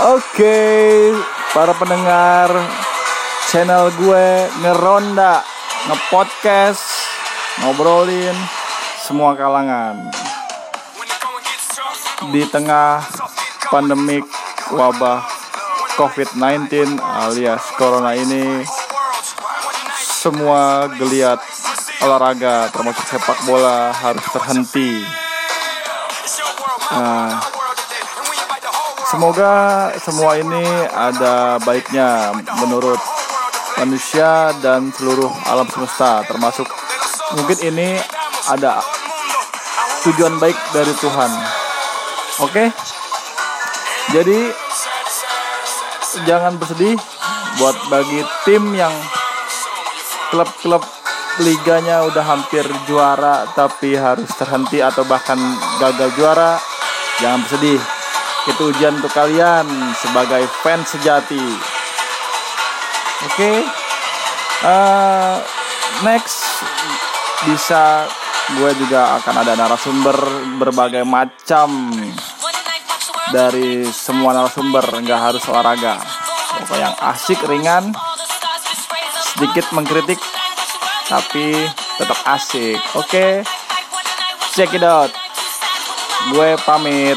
Oke, para pendengar channel gue ngeronda, ngepodcast, ngobrolin semua kalangan. Di tengah pandemik wabah COVID-19 alias corona ini semua geliat olahraga termasuk sepak bola harus terhenti. Nah, semoga semua ini ada baiknya menurut manusia dan seluruh alam semesta termasuk mungkin ini ada tujuan baik dari Tuhan. Oke? Jadi jangan bersedih buat bagi tim yang klub-klub liganya udah hampir juara tapi harus terhenti atau bahkan gagal juara jangan bersedih itu ujian untuk kalian sebagai fans sejati. Oke. Okay? uh, next bisa gue juga akan ada narasumber berbagai macam dari semua narasumber nggak harus olahraga. Pokoknya yang asik ringan sedikit mengkritik tapi tetap asik. Oke. Okay? check it out. Gue pamit